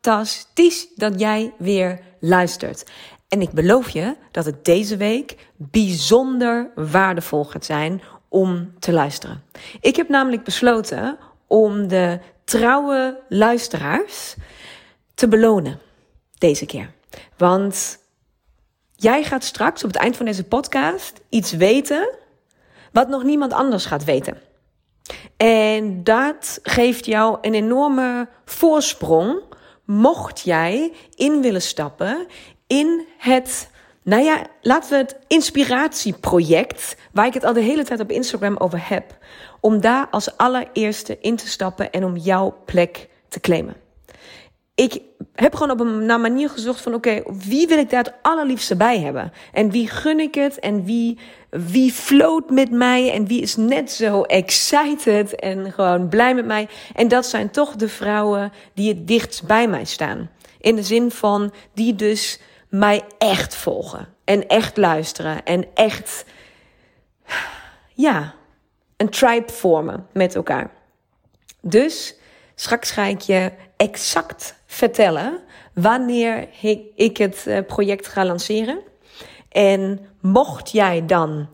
fantastisch dat jij weer luistert. En ik beloof je dat het deze week bijzonder waardevol gaat zijn om te luisteren. Ik heb namelijk besloten om de trouwe luisteraars te belonen deze keer. Want jij gaat straks op het eind van deze podcast iets weten wat nog niemand anders gaat weten. En dat geeft jou een enorme voorsprong, mocht jij in willen stappen in het, nou ja, laten we het inspiratieproject, waar ik het al de hele tijd op Instagram over heb, om daar als allereerste in te stappen en om jouw plek te claimen. Ik heb gewoon op een naar manier gezocht van oké, wie wil ik daar het allerliefste bij hebben? En wie gun ik het? En wie, wie float met mij? En wie is net zo excited en gewoon blij met mij? En dat zijn toch de vrouwen die het dichtst bij mij staan. In de zin van die dus mij echt volgen. En echt luisteren. En echt, ja, een tribe vormen met elkaar. Dus straks ga ik je exact vertellen wanneer ik het eh, project ga lanceren. En mocht jij dan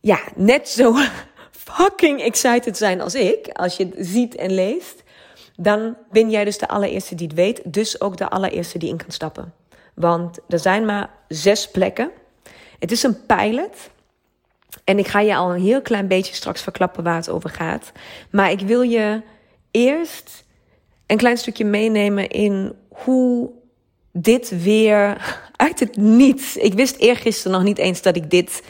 ja, net zo fucking excited zijn als ik, als je het ziet en leest, dan ben jij dus de allereerste die het weet, dus ook de allereerste die in kan stappen. Want er zijn maar zes plekken. Het is een pilot. En ik ga je al een heel klein beetje straks verklappen waar het over gaat. Maar ik wil je eerst een klein stukje meenemen in hoe dit weer uit het niets. Ik wist eergisteren nog niet eens dat ik dit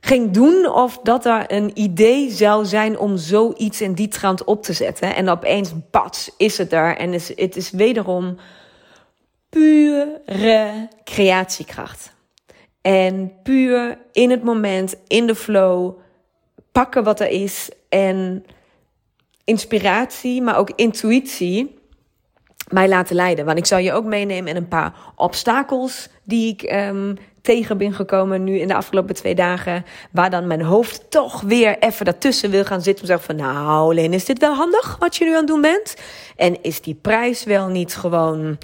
ging doen of dat er een idee zou zijn om zoiets in die trant op te zetten. En opeens, bats, is het er. En is, het is wederom pure creatiekracht. En puur in het moment, in de flow, pakken wat er is en inspiratie, maar ook intuïtie mij laten leiden. Want ik zal je ook meenemen in een paar obstakels die ik um, tegen ben gekomen nu in de afgelopen twee dagen. Waar dan mijn hoofd toch weer even daartussen wil gaan zitten. Om te zeggen van nou Leen, is dit wel handig wat je nu aan het doen bent? En is die prijs wel niet gewoon...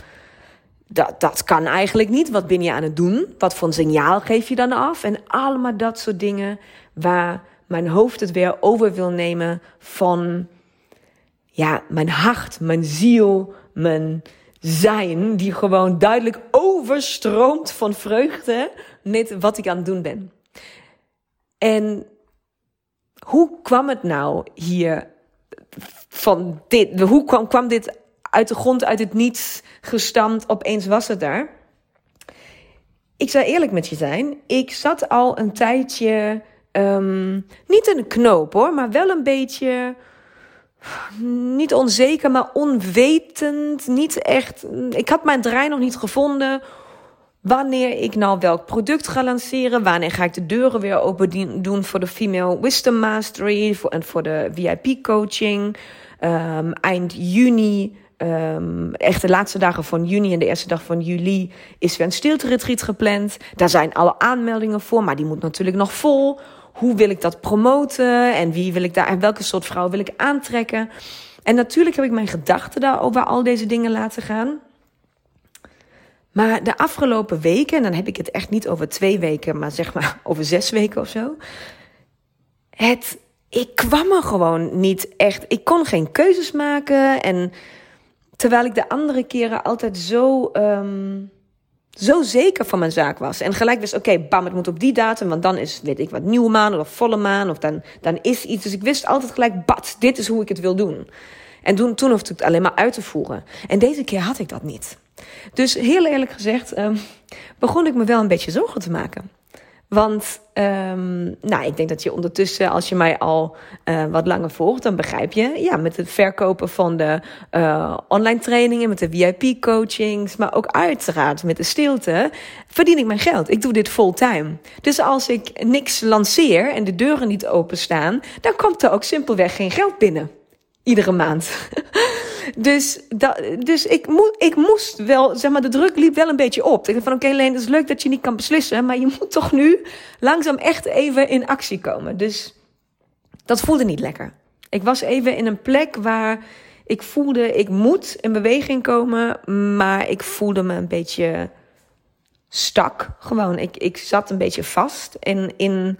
Dat, dat kan eigenlijk niet. Wat ben je aan het doen? Wat voor een signaal geef je dan af? En allemaal dat soort dingen waar mijn hoofd het weer over wil nemen van ja, mijn hart, mijn ziel, mijn zijn, die gewoon duidelijk overstroomt van vreugde met wat ik aan het doen ben. En hoe kwam het nou hier van dit? Hoe kwam, kwam dit uit de grond, uit het niets gestampt? Opeens was het daar. Ik zou eerlijk met je zijn. Ik zat al een tijdje, um, niet in een knoop hoor, maar wel een beetje niet onzeker, maar onwetend. Niet echt. Ik had mijn draai nog niet gevonden. Wanneer ik nou welk product ga lanceren. Wanneer ga ik de deuren weer open doen voor de Female Wisdom Mastery. en voor de VIP coaching. Um, eind juni. Um, echt de laatste dagen van juni en de eerste dag van juli is weer een stilte gepland. Daar zijn alle aanmeldingen voor, maar die moet natuurlijk nog vol hoe wil ik dat promoten en wie wil ik daar en welke soort vrouw wil ik aantrekken. En natuurlijk heb ik mijn gedachten daarover al deze dingen laten gaan. Maar de afgelopen weken, en dan heb ik het echt niet over twee weken, maar zeg maar over zes weken of zo. Het, ik kwam er gewoon niet echt. Ik kon geen keuzes maken. En terwijl ik de andere keren altijd zo um, zo zeker van mijn zaak was. En gelijk wist, oké, bam, het moet op die datum, want dan is, weet ik wat, nieuwe maan of volle maan, of dan, dan is iets. Dus ik wist altijd gelijk, bad, dit is hoe ik het wil doen. En toen, toen hoefde ik het alleen maar uit te voeren. En deze keer had ik dat niet. Dus heel eerlijk gezegd, um, begon ik me wel een beetje zorgen te maken. Want um, nou, ik denk dat je ondertussen, als je mij al uh, wat langer volgt, dan begrijp je, ja, met het verkopen van de uh, online trainingen, met de VIP-coachings, maar ook uiteraard met de stilte, verdien ik mijn geld. Ik doe dit fulltime. Dus als ik niks lanceer en de deuren niet openstaan, dan komt er ook simpelweg geen geld binnen. Iedere maand. Dus, dat, dus ik, mo ik moest wel, zeg maar, de druk liep wel een beetje op. Ik dacht van, oké okay, Leen, het is leuk dat je niet kan beslissen, maar je moet toch nu langzaam echt even in actie komen. Dus dat voelde niet lekker. Ik was even in een plek waar ik voelde, ik moet in beweging komen, maar ik voelde me een beetje stak. Gewoon, ik, ik zat een beetje vast en in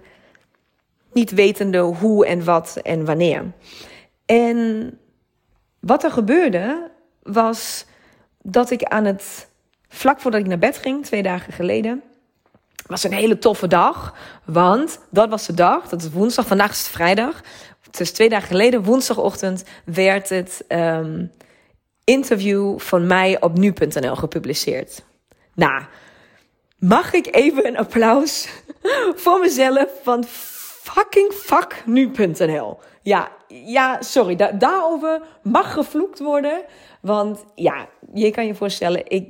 niet wetende hoe en wat en wanneer. En wat er gebeurde was dat ik aan het vlak voordat ik naar bed ging, twee dagen geleden, was een hele toffe dag. Want dat was de dag, dat is woensdag, vandaag is het vrijdag. Dus twee dagen geleden, woensdagochtend, werd het um, interview van mij op nu.nl gepubliceerd. Nou, mag ik even een applaus voor mezelf van fucking fuck nu.nl? Ja, ja, sorry, da daarover mag gevloekt worden. Want ja, je kan je voorstellen, ik,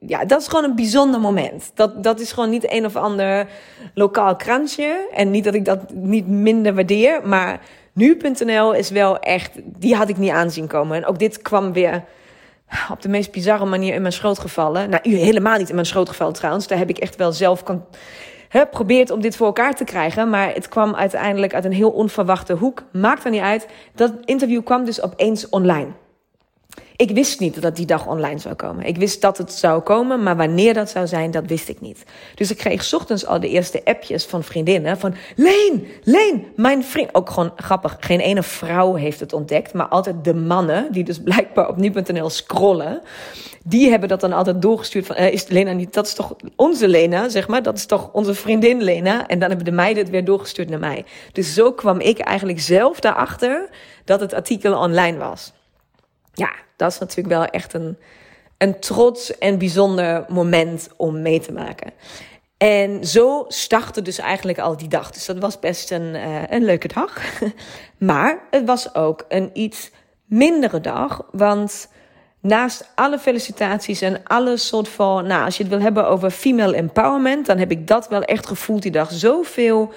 ja, dat is gewoon een bijzonder moment. Dat, dat is gewoon niet een of ander lokaal krantje. En niet dat ik dat niet minder waardeer, maar nu.nl is wel echt, die had ik niet aanzien komen. En ook dit kwam weer op de meest bizarre manier in mijn schoot gevallen. Nou, helemaal niet in mijn schoot gevallen trouwens. Daar heb ik echt wel zelf probeert om dit voor elkaar te krijgen. Maar het kwam uiteindelijk uit een heel onverwachte hoek. Maakt er niet uit. Dat interview kwam dus opeens online. Ik wist niet dat die dag online zou komen. Ik wist dat het zou komen, maar wanneer dat zou zijn, dat wist ik niet. Dus ik kreeg ochtends al de eerste appjes van vriendinnen van... Leen, Leen, mijn vriend... Ook gewoon grappig, geen ene vrouw heeft het ontdekt... maar altijd de mannen, die dus blijkbaar op nu.nl scrollen... die hebben dat dan altijd doorgestuurd van... Uh, is Lena niet... Dat is toch onze Lena, zeg maar? Dat is toch onze vriendin Lena? En dan hebben de meiden het weer doorgestuurd naar mij. Dus zo kwam ik eigenlijk zelf daarachter... dat het artikel online was. Ja, dat is natuurlijk wel echt een, een trots en bijzonder moment om mee te maken. En zo startte dus eigenlijk al die dag. Dus dat was best een, uh, een leuke dag. maar het was ook een iets mindere dag. Want naast alle felicitaties en alle soort van... Nou, als je het wil hebben over female empowerment... dan heb ik dat wel echt gevoeld die dag. Zoveel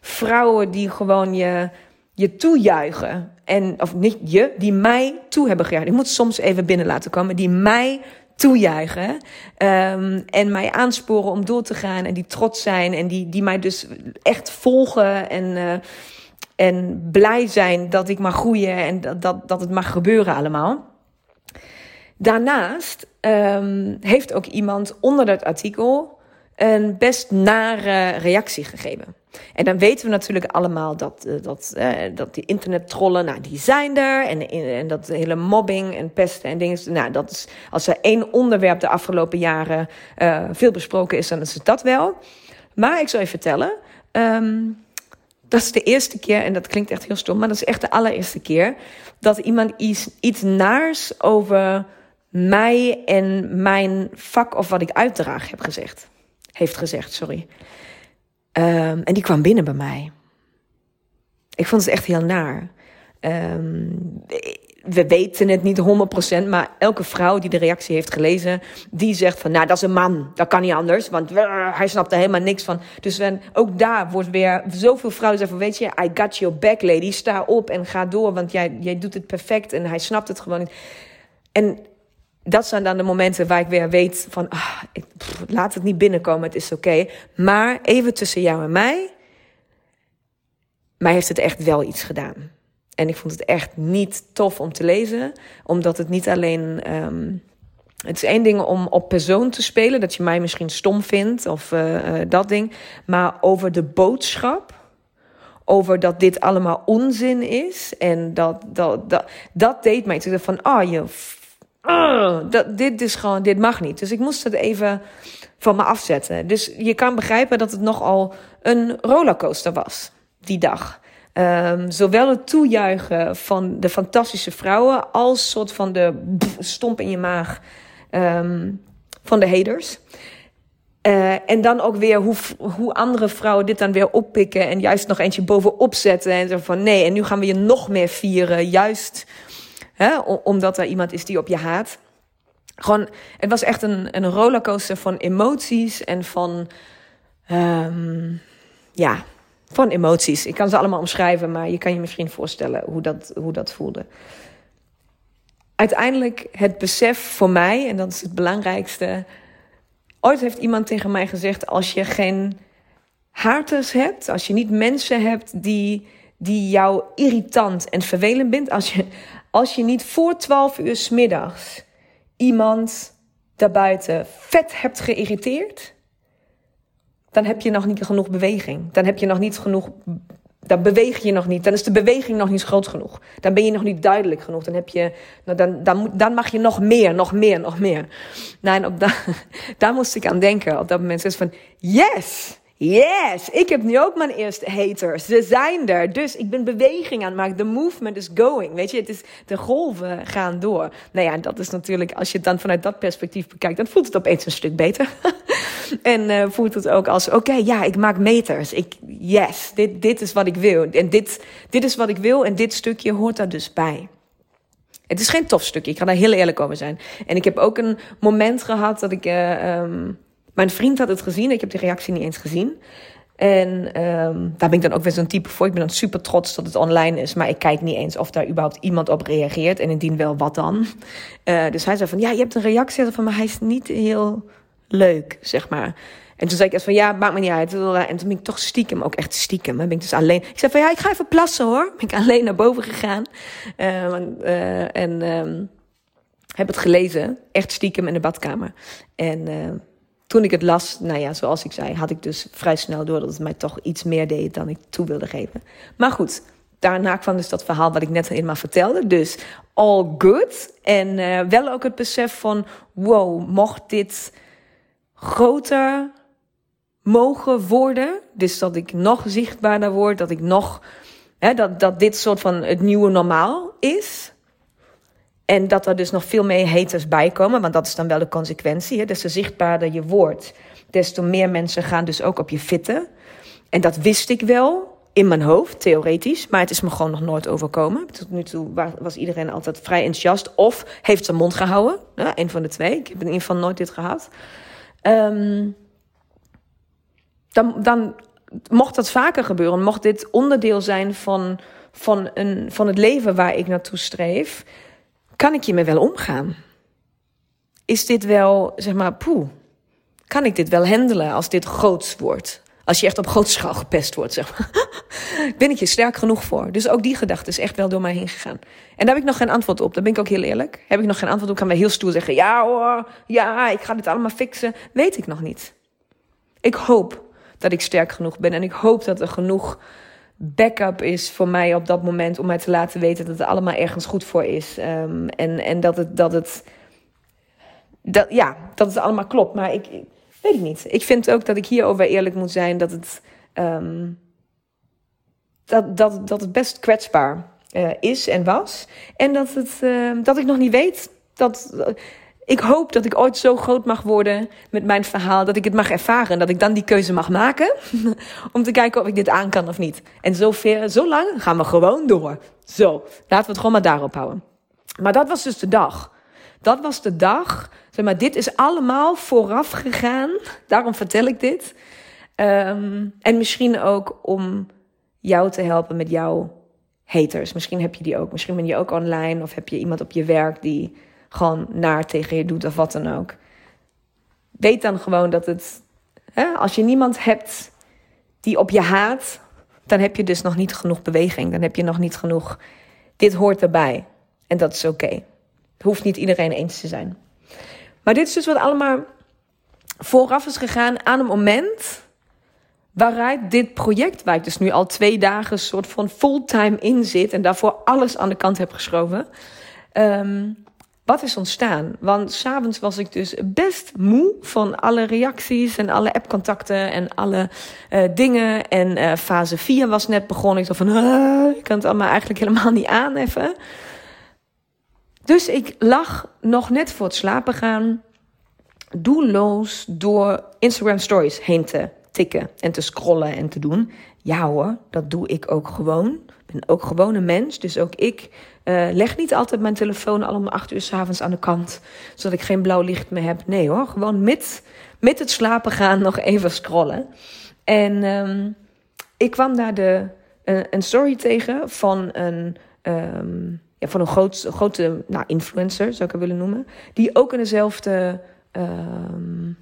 vrouwen die gewoon je je toejuichen. En, of niet je, die mij toe hebben gejuicht. Ik moet soms even binnen laten komen. Die mij toejuichen. Um, en mij aansporen om door te gaan. En die trots zijn. En die, die mij dus echt volgen. En, uh, en blij zijn dat ik mag groeien. En dat, dat, dat het mag gebeuren allemaal. Daarnaast um, heeft ook iemand onder dat artikel een best nare reactie gegeven. En dan weten we natuurlijk allemaal dat, uh, dat, uh, dat die internettrollen, nou, die zijn er. En, en dat hele mobbing en pesten en dingen. Nou, dat is, als er één onderwerp de afgelopen jaren uh, veel besproken is, dan is het dat wel. Maar ik zal je vertellen. Um, dat is de eerste keer, en dat klinkt echt heel stom, maar dat is echt de allereerste keer dat iemand iets, iets naars over mij en mijn vak of wat ik uitdraag heb gezegd. Heeft gezegd, sorry. Um, en die kwam binnen bij mij. Ik vond het echt heel naar. Um, we weten het niet 100%, maar elke vrouw die de reactie heeft gelezen, die zegt van, nou, dat is een man, dat kan niet anders, want uh, hij snapt er helemaal niks van. Dus ook daar wordt weer zoveel vrouwen zeggen van, weet je, I got your back, lady, sta op en ga door, want jij, jij doet het perfect en hij snapt het gewoon niet. En dat zijn dan de momenten waar ik weer weet van, ah, ik, laat het niet binnenkomen, het is oké. Maar even tussen jou en mij, mij heeft het echt wel iets gedaan. En ik vond het echt niet tof om te lezen, omdat het niet alleen. Um, het is één ding om op persoon te spelen, dat je mij misschien stom vindt of uh, uh, dat ding. Maar over de boodschap, over dat dit allemaal onzin is. En dat, dat, dat, dat deed mij. te van, ah, oh, je dat, dit is gewoon, dit mag niet. Dus ik moest het even van me afzetten. Dus je kan begrijpen dat het nogal een rollercoaster was, die dag. Um, zowel het toejuichen van de fantastische vrouwen als soort van de stomp in je maag um, van de haters. Uh, en dan ook weer hoe, hoe andere vrouwen dit dan weer oppikken en juist nog eentje bovenop zetten. En zo van nee, en nu gaan we je nog meer vieren. Juist hè, omdat er iemand is die op je haat. Gewoon, het was echt een, een rollercoaster van emoties en van, um, ja, van emoties. Ik kan ze allemaal omschrijven, maar je kan je misschien voorstellen hoe dat, hoe dat voelde. Uiteindelijk het besef voor mij, en dat is het belangrijkste. Ooit heeft iemand tegen mij gezegd: als je geen haters hebt, als je niet mensen hebt die, die jou irritant en vervelend bent, als je, als je niet voor 12 uur s middags iemand daarbuiten vet hebt geïrriteerd, dan heb je nog niet genoeg beweging. Dan heb je nog niet genoeg. Dan beweeg je nog niet. Dan is de beweging nog niet groot genoeg. Dan ben je nog niet duidelijk genoeg. Dan, heb je, nou dan, dan, dan mag je nog meer, nog meer, nog meer. Nou, en op da, daar moest ik aan denken op dat moment. Dus van, yes! Yes, ik heb nu ook mijn eerste haters. Ze zijn er. Dus ik ben beweging aan het maken. The movement is going. Weet je, het is, de golven gaan door. Nou ja, dat is natuurlijk, als je het dan vanuit dat perspectief bekijkt, dan voelt het opeens een stuk beter. en uh, voelt het ook als, oké, ja, ik maak meters. Ik, yes, dit, dit is wat ik wil. En dit, dit is wat ik wil en dit stukje hoort daar dus bij. Het is geen tof stukje, ik ga daar heel eerlijk over zijn. En ik heb ook een moment gehad dat ik... Uh, mijn vriend had het gezien. Ik heb die reactie niet eens gezien. En um, daar ben ik dan ook weer zo'n type voor. Ik ben dan super trots dat het online is. Maar ik kijk niet eens of daar überhaupt iemand op reageert. En indien wel, wat dan? Uh, dus hij zei van, ja, je hebt een reactie. Van, maar hij is niet heel leuk, zeg maar. En toen zei ik echt van, ja, maakt me niet uit. En toen ben ik toch stiekem, ook echt stiekem. Ben ik dus alleen. Ik zei van, ja, ik ga even plassen hoor. Ben ik alleen naar boven gegaan. Uh, uh, en um, heb het gelezen. Echt stiekem in de badkamer. En toen ik het las, nou ja, zoals ik zei, had ik dus vrij snel door dat het mij toch iets meer deed dan ik toe wilde geven. Maar goed, daarna kwam dus dat verhaal wat ik net eenmaal vertelde. Dus all good. En uh, wel ook het besef van, wow, mocht dit groter mogen worden. Dus dat ik nog zichtbaarder word, dat ik nog, hè, dat, dat dit soort van het nieuwe normaal is. En dat er dus nog veel meer haters bij komen, want dat is dan wel de consequentie. Hè? Des te zichtbaarder je wordt, des te meer mensen gaan dus ook op je fitten. En dat wist ik wel in mijn hoofd, theoretisch, maar het is me gewoon nog nooit overkomen. Tot nu toe was iedereen altijd vrij enthousiast of heeft zijn mond gehouden. Ja, een van de twee. Ik heb in ieder geval nooit dit gehad. Um, dan, dan mocht dat vaker gebeuren, mocht dit onderdeel zijn van, van, een, van het leven waar ik naartoe streef kan ik hiermee wel omgaan? Is dit wel, zeg maar, poeh, kan ik dit wel handelen als dit groots wordt? Als je echt op grote schaal gepest wordt, zeg maar. ben ik je sterk genoeg voor? Dus ook die gedachte is echt wel door mij heen gegaan. En daar heb ik nog geen antwoord op. Daar ben ik ook heel eerlijk. Heb ik nog geen antwoord op? Kan wij heel stoer zeggen: ja hoor, ja, ik ga dit allemaal fixen. Weet ik nog niet. Ik hoop dat ik sterk genoeg ben en ik hoop dat er genoeg backup is voor mij op dat moment om mij te laten weten dat het allemaal ergens goed voor is. Um, en, en dat het, dat het, dat, ja, dat het allemaal klopt. Maar ik, weet ik niet. Ik vind ook dat ik hierover eerlijk moet zijn dat het, um, dat, dat, dat het best kwetsbaar uh, is en was. En dat, het, uh, dat ik nog niet weet dat ik hoop dat ik ooit zo groot mag worden met mijn verhaal dat ik het mag ervaren. En dat ik dan die keuze mag maken om te kijken of ik dit aan kan of niet. En zover, zo lang gaan we gewoon door. Zo, laten we het gewoon maar daarop houden. Maar dat was dus de dag. Dat was de dag. Zeg maar, dit is allemaal vooraf gegaan. Daarom vertel ik dit. Um, en misschien ook om jou te helpen met jouw haters. Misschien heb je die ook. Misschien ben je ook online of heb je iemand op je werk die gewoon naar tegen je doet of wat dan ook. Weet dan gewoon dat het, hè, als je niemand hebt die op je haat, dan heb je dus nog niet genoeg beweging. Dan heb je nog niet genoeg. Dit hoort erbij. En dat is oké. Hoeft niet iedereen eens te zijn. Maar dit is dus wat allemaal vooraf is gegaan aan een moment waaruit dit project, waar ik dus nu al twee dagen soort van fulltime in zit en daarvoor alles aan de kant heb geschoven, um, wat is ontstaan? Want s'avonds was ik dus best moe van alle reacties en alle appcontacten en alle uh, dingen. En uh, fase 4 was net begonnen. Ik dacht van, ik kan het allemaal eigenlijk helemaal niet aan even. Dus ik lag nog net voor het slapen gaan doelloos door Instagram stories heen te tikken en te scrollen en te doen. Ja hoor, dat doe ik ook gewoon. Ik ben ook gewoon een mens, dus ook ik uh, leg niet altijd mijn telefoon al om acht uur s avonds aan de kant, zodat ik geen blauw licht meer heb. Nee hoor, gewoon met, met het slapen gaan nog even scrollen. En um, ik kwam daar de, uh, een story tegen van een, um, ja, van een groot, grote nou, influencer, zou ik het willen noemen, die ook in dezelfde Um,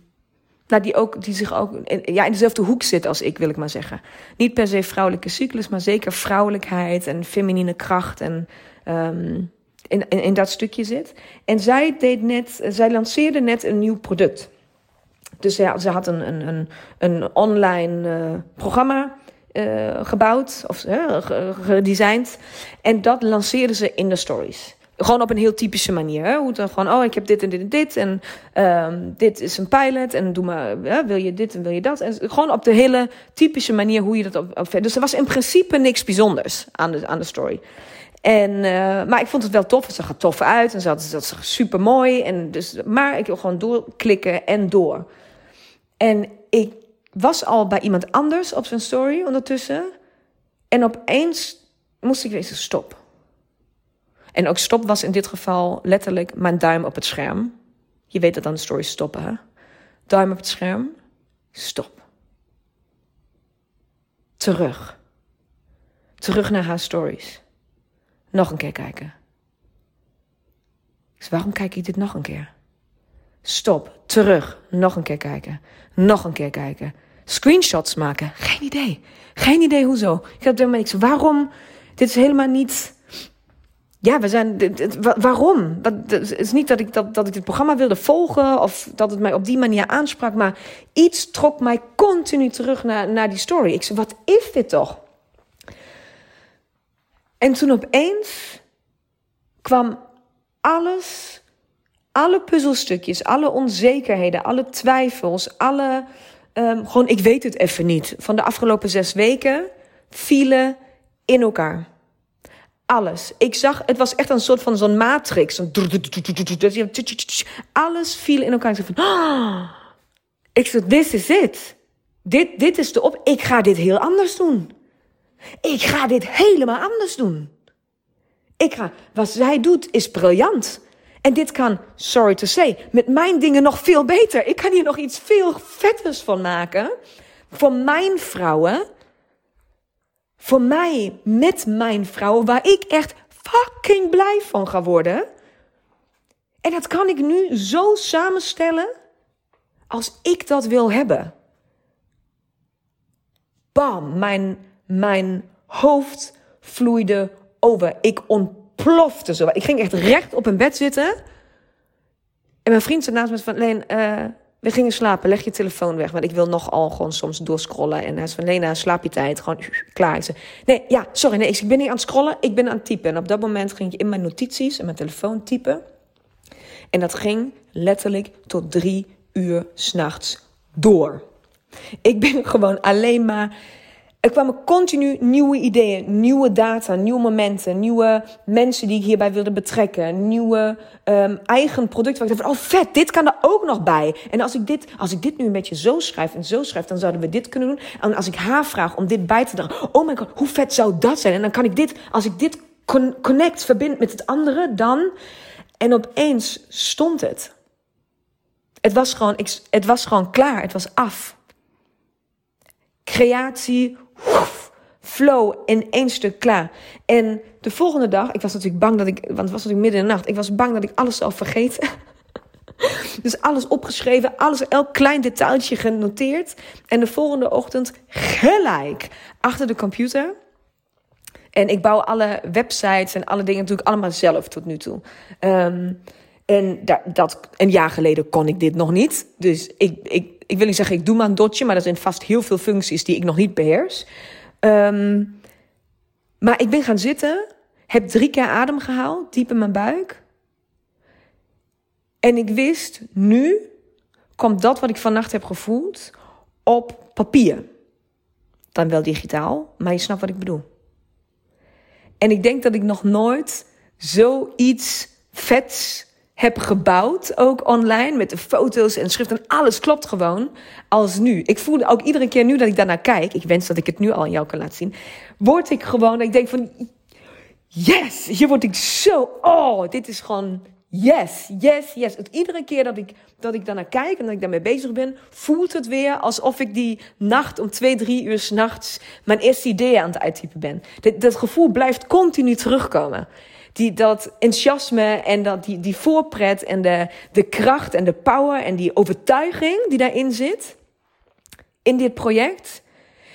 nou, die, ook, die zich ook ja, in dezelfde hoek zit als ik, wil ik maar zeggen. Niet per se vrouwelijke cyclus, maar zeker vrouwelijkheid en feminine kracht en um, in, in, dat stukje zit. En zij deed net, zij lanceerde net een nieuw product. Dus ja, ze had een, een, een, een online uh, programma uh, gebouwd of uh, gedesigned. En dat lanceerde ze in de stories. Gewoon op een heel typische manier. Hoe dan gewoon, oh, ik heb dit en dit en dit. En um, dit is een pilot. En doe maar, wil je dit en wil je dat. En gewoon op de hele typische manier hoe je dat op dus er was in principe niks bijzonders aan de, aan de story. En, uh, maar ik vond het wel tof. Het zag er tof uit. En ze had, dat super mooi. En dus, maar ik wil gewoon doorklikken en door. En ik was al bij iemand anders op zijn story ondertussen. En opeens moest ik weer stop. En ook stop was in dit geval letterlijk mijn duim op het scherm. Je weet dat de story stoppen, hè? Duim op het scherm. Stop. Terug. Terug naar haar stories. Nog een keer kijken. Dus waarom kijk ik dit nog een keer? Stop. Terug. Nog een keer kijken. Nog een keer kijken. Screenshots maken. Geen idee. Geen idee hoezo. Ik heb er niks. Waarom? Dit is helemaal niet ja, we zijn. Waarom? Het is niet dat ik, dat, dat ik dit programma wilde volgen of dat het mij op die manier aansprak, maar iets trok mij continu terug naar, naar die story. Ik zei: wat is dit toch? En toen opeens kwam alles, alle puzzelstukjes, alle onzekerheden, alle twijfels, alle. Um, gewoon, ik weet het even niet. Van de afgelopen zes weken vielen in elkaar alles. Ik zag, het was echt een soort van zo'n matrix. Alles viel in elkaar. Ik zei van, ik zei, this is it. Dit, dit is de op. Ik ga dit heel anders doen. Ik ga dit helemaal anders doen. Ik ga, wat zij doet is briljant. En dit kan, sorry to say, met mijn dingen nog veel beter. Ik kan hier nog iets veel vetters van maken. Voor mijn vrouwen voor mij met mijn vrouw, waar ik echt fucking blij van ga worden. En dat kan ik nu zo samenstellen als ik dat wil hebben. Bam, mijn, mijn hoofd vloeide over. Ik ontplofte zo. Ik ging echt recht op een bed zitten. En mijn vriend zei naast me van... Leen, uh, we gingen slapen, leg je telefoon weg. Want ik wil nogal gewoon soms doorscrollen. En hij zei van, Lena, slaap je tijd. Gewoon klaar. Ik nee, ja, sorry, nee, ik ben niet aan het scrollen. Ik ben aan het typen. En op dat moment ging je in mijn notities en mijn telefoon typen. En dat ging letterlijk tot drie uur s'nachts door. Ik ben gewoon alleen maar er kwamen continu nieuwe ideeën, nieuwe data, nieuwe momenten, nieuwe mensen die ik hierbij wilde betrekken, nieuwe um, eigen producten. Waar ik dacht, oh vet, dit kan er ook nog bij. En als ik dit, als ik dit nu een beetje zo schrijf en zo schrijf, dan zouden we dit kunnen doen. En als ik haar vraag om dit bij te dragen, oh my god, hoe vet zou dat zijn? En dan kan ik dit, als ik dit connect, verbind met het andere, dan. En opeens stond het. Het was gewoon, het was gewoon klaar, het was af. Creatie, flow in één stuk klaar. En de volgende dag, ik was natuurlijk bang dat ik, want het was natuurlijk midden in de nacht, ik was bang dat ik alles zou vergeten. dus alles opgeschreven, alles, elk klein detailtje genoteerd. En de volgende ochtend gelijk achter de computer. En ik bouw alle websites en alle dingen natuurlijk allemaal zelf tot nu toe. Um, en dat, een jaar geleden kon ik dit nog niet. Dus ik, ik, ik wil niet zeggen, ik doe maar een dotje, maar er zijn vast heel veel functies die ik nog niet beheers. Um, maar ik ben gaan zitten, heb drie keer adem gehaald, diep in mijn buik. En ik wist, nu komt dat wat ik vannacht heb gevoeld op papier. Dan wel digitaal, maar je snapt wat ik bedoel. En ik denk dat ik nog nooit zoiets vets heb gebouwd, ook online, met de foto's en schrift en alles klopt gewoon, als nu. Ik voelde ook iedere keer nu dat ik daarnaar kijk, ik wens dat ik het nu al aan jou kan laten zien, word ik gewoon, ik denk van, yes, hier word ik zo, oh, dit is gewoon, yes, yes, yes. Het, iedere keer dat ik, dat ik daarnaar kijk en dat ik daarmee bezig ben, voelt het weer alsof ik die nacht om twee, drie uur s'nachts mijn eerste idee aan het uittypen ben. Dat gevoel blijft continu terugkomen die, dat enthousiasme en dat, die, die voorpret en de, de kracht en de power en die overtuiging die daarin zit, in dit project,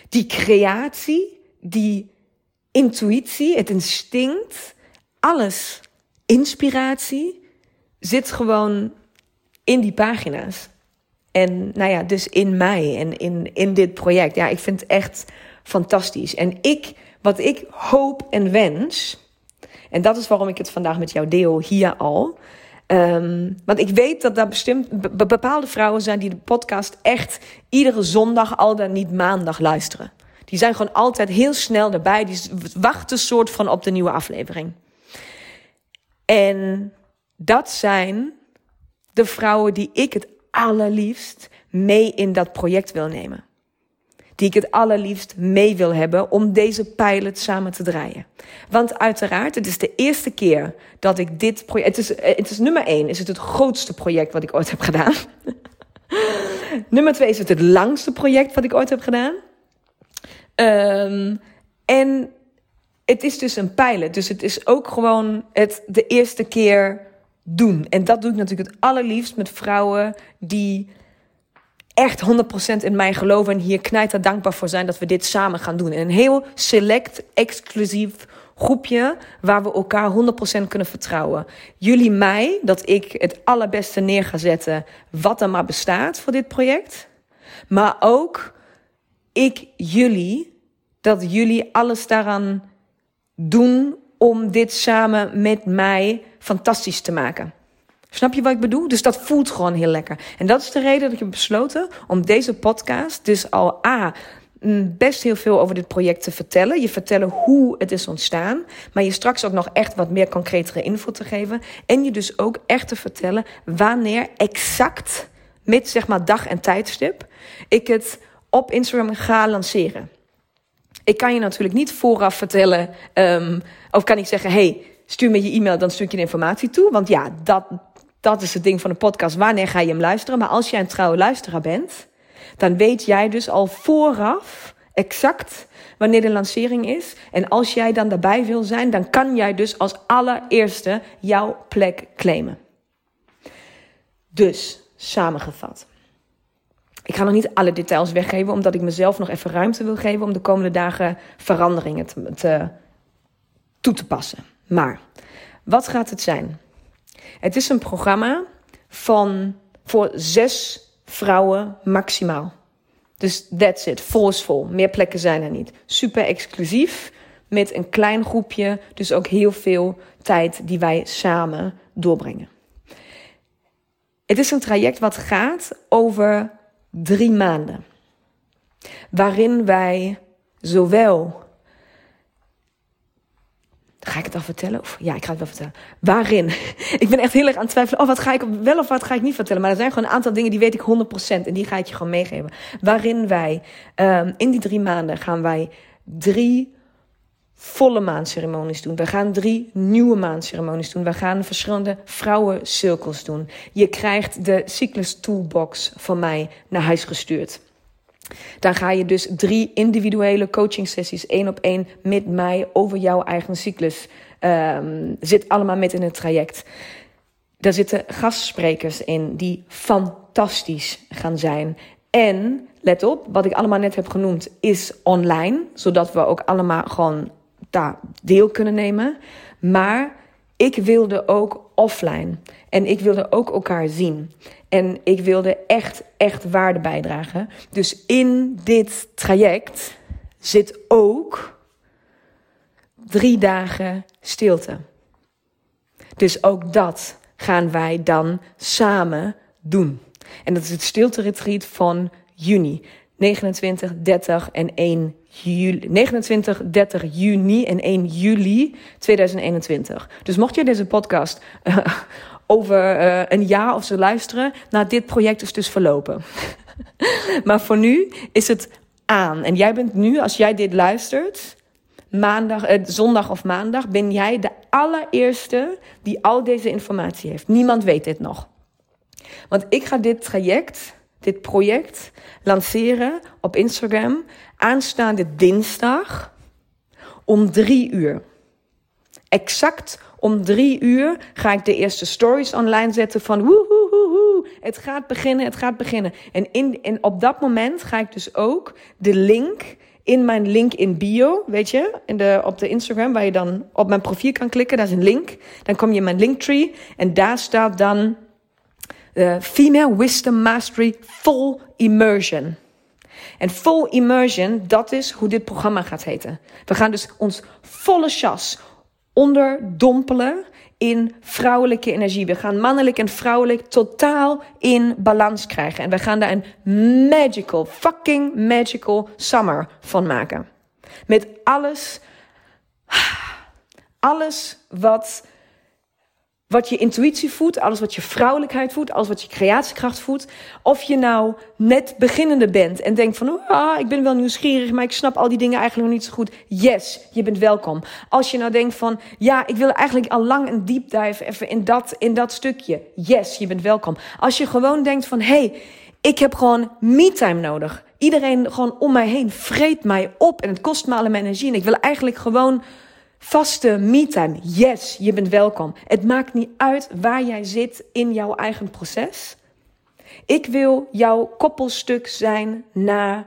die creatie, die intuïtie, het instinct, alles, inspiratie, zit gewoon in die pagina's. En nou ja, dus in mij en in, in dit project. Ja, ik vind het echt fantastisch. En ik, wat ik hoop en wens, en dat is waarom ik het vandaag met jou deel hier al. Um, want ik weet dat er bestemd, bepaalde vrouwen zijn die de podcast echt iedere zondag, al dan niet maandag luisteren. Die zijn gewoon altijd heel snel erbij. Die wachten soort van op de nieuwe aflevering. En dat zijn de vrouwen die ik het allerliefst mee in dat project wil nemen die ik het allerliefst mee wil hebben om deze pilot samen te draaien. Want uiteraard, het is de eerste keer dat ik dit project. Het is, eh, het is nummer één, is het het grootste project wat ik ooit heb gedaan. nummer twee is het het langste project wat ik ooit heb gedaan. Um, en het is dus een pilot. Dus het is ook gewoon het de eerste keer doen. En dat doe ik natuurlijk het allerliefst met vrouwen die echt 100% in mij geloven en hier knijter dankbaar voor zijn dat we dit samen gaan doen. In een heel select, exclusief groepje waar we elkaar 100% kunnen vertrouwen. Jullie mij, dat ik het allerbeste neer ga zetten wat er maar bestaat voor dit project. Maar ook ik jullie, dat jullie alles daaraan doen om dit samen met mij fantastisch te maken. Snap je wat ik bedoel? Dus dat voelt gewoon heel lekker. En dat is de reden dat ik heb besloten om deze podcast dus al A mm, best heel veel over dit project te vertellen. Je vertellen hoe het is ontstaan. Maar je straks ook nog echt wat meer concretere info te geven. En je dus ook echt te vertellen wanneer exact, met zeg maar dag en tijdstip, ik het op Instagram ga lanceren. Ik kan je natuurlijk niet vooraf vertellen, um, of kan ik zeggen, hey, stuur me je e-mail, dan stuur ik je de informatie toe. Want ja, dat, dat is het ding van de podcast. Wanneer ga je hem luisteren? Maar als jij een trouwe luisteraar bent, dan weet jij dus al vooraf exact wanneer de lancering is. En als jij dan daarbij wil zijn, dan kan jij dus als allereerste jouw plek claimen. Dus, samengevat. Ik ga nog niet alle details weggeven, omdat ik mezelf nog even ruimte wil geven om de komende dagen veranderingen te, te, toe te passen. Maar wat gaat het zijn? Het is een programma van voor zes vrouwen maximaal. Dus that's it, forceful. Meer plekken zijn er niet. Super exclusief, met een klein groepje, dus ook heel veel tijd die wij samen doorbrengen. Het is een traject wat gaat over drie maanden, waarin wij zowel Ga ik het al vertellen? Of, ja, ik ga het wel vertellen. Waarin? ik ben echt heel erg aan het twijfelen. Oh, wat ga ik wel of wat ga ik niet vertellen? Maar er zijn gewoon een aantal dingen die weet ik 100%. En die ga ik je gewoon meegeven. Waarin wij, um, in die drie maanden gaan wij drie volle maanceremonies doen. We gaan drie nieuwe maanceremonies doen. We gaan verschillende vrouwencirkels doen. Je krijgt de cyclus toolbox van mij naar huis gestuurd. Dan ga je dus drie individuele coaching sessies één op één met mij over jouw eigen cyclus. Um, zit allemaal met in het traject. Daar zitten gastsprekers in die fantastisch gaan zijn. En let op, wat ik allemaal net heb genoemd, is online, zodat we ook allemaal gewoon daar deel kunnen nemen. Maar ik wilde ook offline. En ik wilde ook elkaar zien. En ik wilde echt, echt waarde bijdragen. Dus in dit traject zit ook drie dagen stilte. Dus ook dat gaan wij dan samen doen. En dat is het stilte retreat van juni. 29, 30 en 1 juli. 29, 30 juni en 1 juli 2021. Dus mocht je deze podcast uh, over uh, een jaar of zo luisteren, nou, dit project is dus verlopen. maar voor nu is het aan. En jij bent nu, als jij dit luistert, maandag, eh, zondag of maandag, ben jij de allereerste die al deze informatie heeft. Niemand weet dit nog. Want ik ga dit traject, dit project, lanceren op Instagram aanstaande dinsdag om drie uur. Exact om drie uur ga ik de eerste stories online zetten van woehoehoehoe, het gaat beginnen, het gaat beginnen. En, in, en op dat moment ga ik dus ook de link in mijn link in bio, weet je, in de, op de Instagram, waar je dan op mijn profiel kan klikken, daar is een link. Dan kom je in mijn linktree en daar staat dan uh, Female Wisdom Mastery Full Immersion. En full immersion, dat is hoe dit programma gaat heten. We gaan dus ons volle chas onderdompelen in vrouwelijke energie. We gaan mannelijk en vrouwelijk totaal in balans krijgen. En we gaan daar een magical, fucking magical summer van maken. Met alles, alles wat wat je intuïtie voedt, alles wat je vrouwelijkheid voedt, alles wat je creatiekracht voedt. Of je nou net beginnende bent en denkt van, ah, ik ben wel nieuwsgierig, maar ik snap al die dingen eigenlijk nog niet zo goed. Yes, je bent welkom. Als je nou denkt van, ja, ik wil eigenlijk al lang een deep dive even in dat, in dat stukje. Yes, je bent welkom. Als je gewoon denkt van, hey, ik heb gewoon me-time nodig. Iedereen gewoon om mij heen vreet mij op en het kost me alle mijn energie. En ik wil eigenlijk gewoon Vaste me-time. Yes, je bent welkom. Het maakt niet uit waar jij zit in jouw eigen proces. Ik wil jouw koppelstuk zijn naar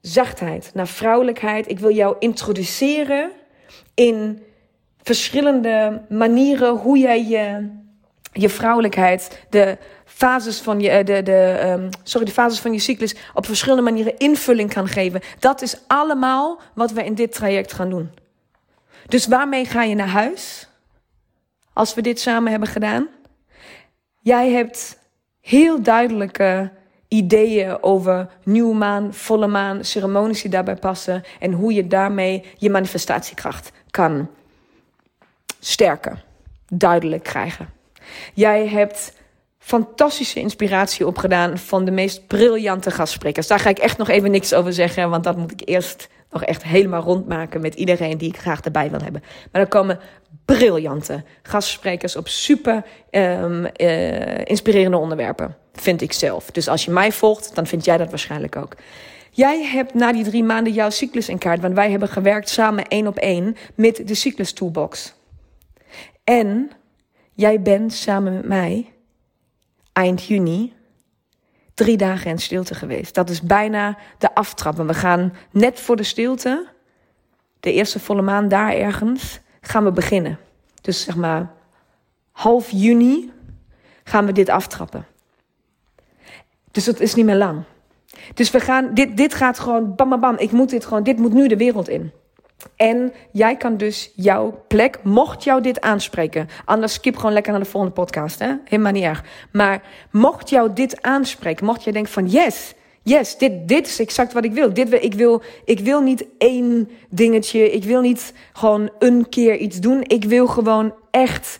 zachtheid, naar vrouwelijkheid. Ik wil jou introduceren in verschillende manieren hoe jij je, je vrouwelijkheid, de fases van je, de, de, um, sorry, de fases van je cyclus op verschillende manieren invulling kan geven. Dat is allemaal wat we in dit traject gaan doen. Dus waarmee ga je naar huis? Als we dit samen hebben gedaan. Jij hebt heel duidelijke ideeën over nieuwe maan, volle maan, ceremonies die daarbij passen en hoe je daarmee je manifestatiekracht kan sterken, duidelijk krijgen. Jij hebt fantastische inspiratie opgedaan van de meest briljante gastsprekers. Daar ga ik echt nog even niks over zeggen, want dat moet ik eerst nog echt helemaal rondmaken met iedereen die ik graag erbij wil hebben. Maar er komen briljante gastsprekers op super um, inspirerende onderwerpen, vind ik zelf. Dus als je mij volgt, dan vind jij dat waarschijnlijk ook. Jij hebt na die drie maanden jouw cyclus in kaart, want wij hebben gewerkt samen één op één met de cyclus toolbox. En jij bent samen met mij eind juni drie dagen in stilte geweest. Dat is bijna de aftrap. we gaan net voor de stilte, de eerste volle maan daar ergens, gaan we beginnen. Dus zeg maar half juni gaan we dit aftrappen. Dus dat is niet meer lang. Dus we gaan, dit, dit gaat gewoon bam, bam, bam. Ik moet dit gewoon, dit moet nu de wereld in. En jij kan dus jouw plek, mocht jou dit aanspreken, anders skip gewoon lekker naar de volgende podcast, hè? helemaal niet erg. Maar mocht jou dit aanspreken, mocht jij denken van yes, yes, dit, dit is exact wat ik wil. Dit, ik, wil ik wil niet één dingetje, ik wil niet gewoon een keer iets doen. Ik wil gewoon echt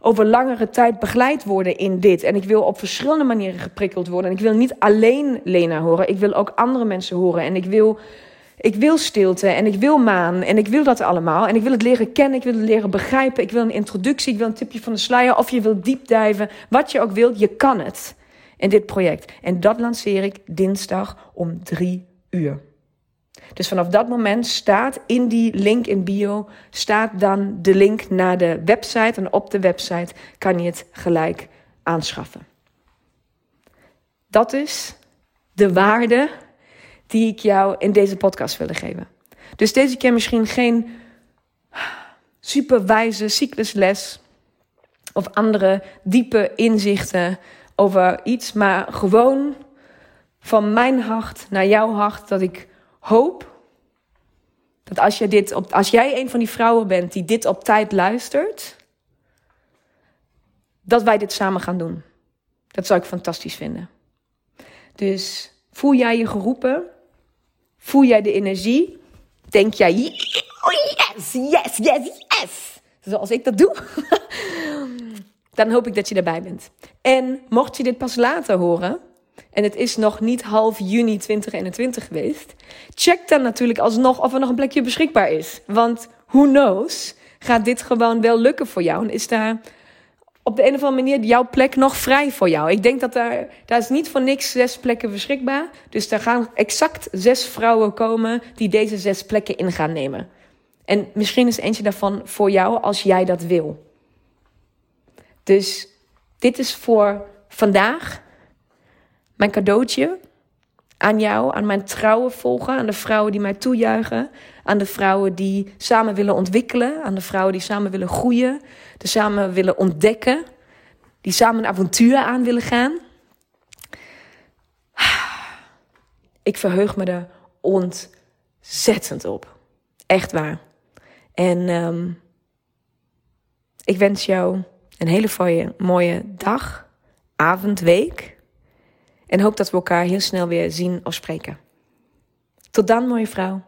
over langere tijd begeleid worden in dit. En ik wil op verschillende manieren geprikkeld worden. En ik wil niet alleen Lena horen, ik wil ook andere mensen horen. En ik wil ik wil stilte en ik wil maan en ik wil dat allemaal. En ik wil het leren kennen, ik wil het leren begrijpen. Ik wil een introductie, ik wil een tipje van de sluier. Of je wilt diepdijven, wat je ook wilt, je kan het in dit project. En dat lanceer ik dinsdag om drie uur. Dus vanaf dat moment staat in die link in bio, staat dan de link naar de website. En op de website kan je het gelijk aanschaffen. Dat is de waarde die ik jou in deze podcast wilde geven. Dus deze keer misschien geen superwijze cyclusles of andere diepe inzichten over iets, maar gewoon van mijn hart naar jouw hart dat ik hoop dat als, dit op, als jij een van die vrouwen bent die dit op tijd luistert, dat wij dit samen gaan doen. Dat zou ik fantastisch vinden. Dus voel jij je geroepen? Voel jij de energie? Denk jij, yes, yes, yes, yes. Zoals ik dat doe. Dan hoop ik dat je erbij bent. En mocht je dit pas later horen, en het is nog niet half juni 2021 geweest, check dan natuurlijk alsnog of er nog een plekje beschikbaar is. Want who knows, gaat dit gewoon wel lukken voor jou? En is daar op de een of andere manier jouw plek nog vrij voor jou? Ik denk dat daar, daar is niet voor niks zes plekken beschikbaar. Dus daar gaan exact zes vrouwen komen die deze zes plekken in gaan nemen. En misschien is eentje daarvan voor jou als jij dat wil. Dus dit is voor vandaag mijn cadeautje aan jou, aan mijn trouwe volgen, aan de vrouwen die mij toejuichen, aan de vrouwen die samen willen ontwikkelen, aan de vrouwen die samen willen groeien, die samen willen ontdekken, die samen een avontuur aan willen gaan. Ik verheug me er ontzettend op. Echt waar. En um, ik wens jou een hele mooie, mooie dag, avond, week. En hoop dat we elkaar heel snel weer zien of spreken. Tot dan, mooie vrouw.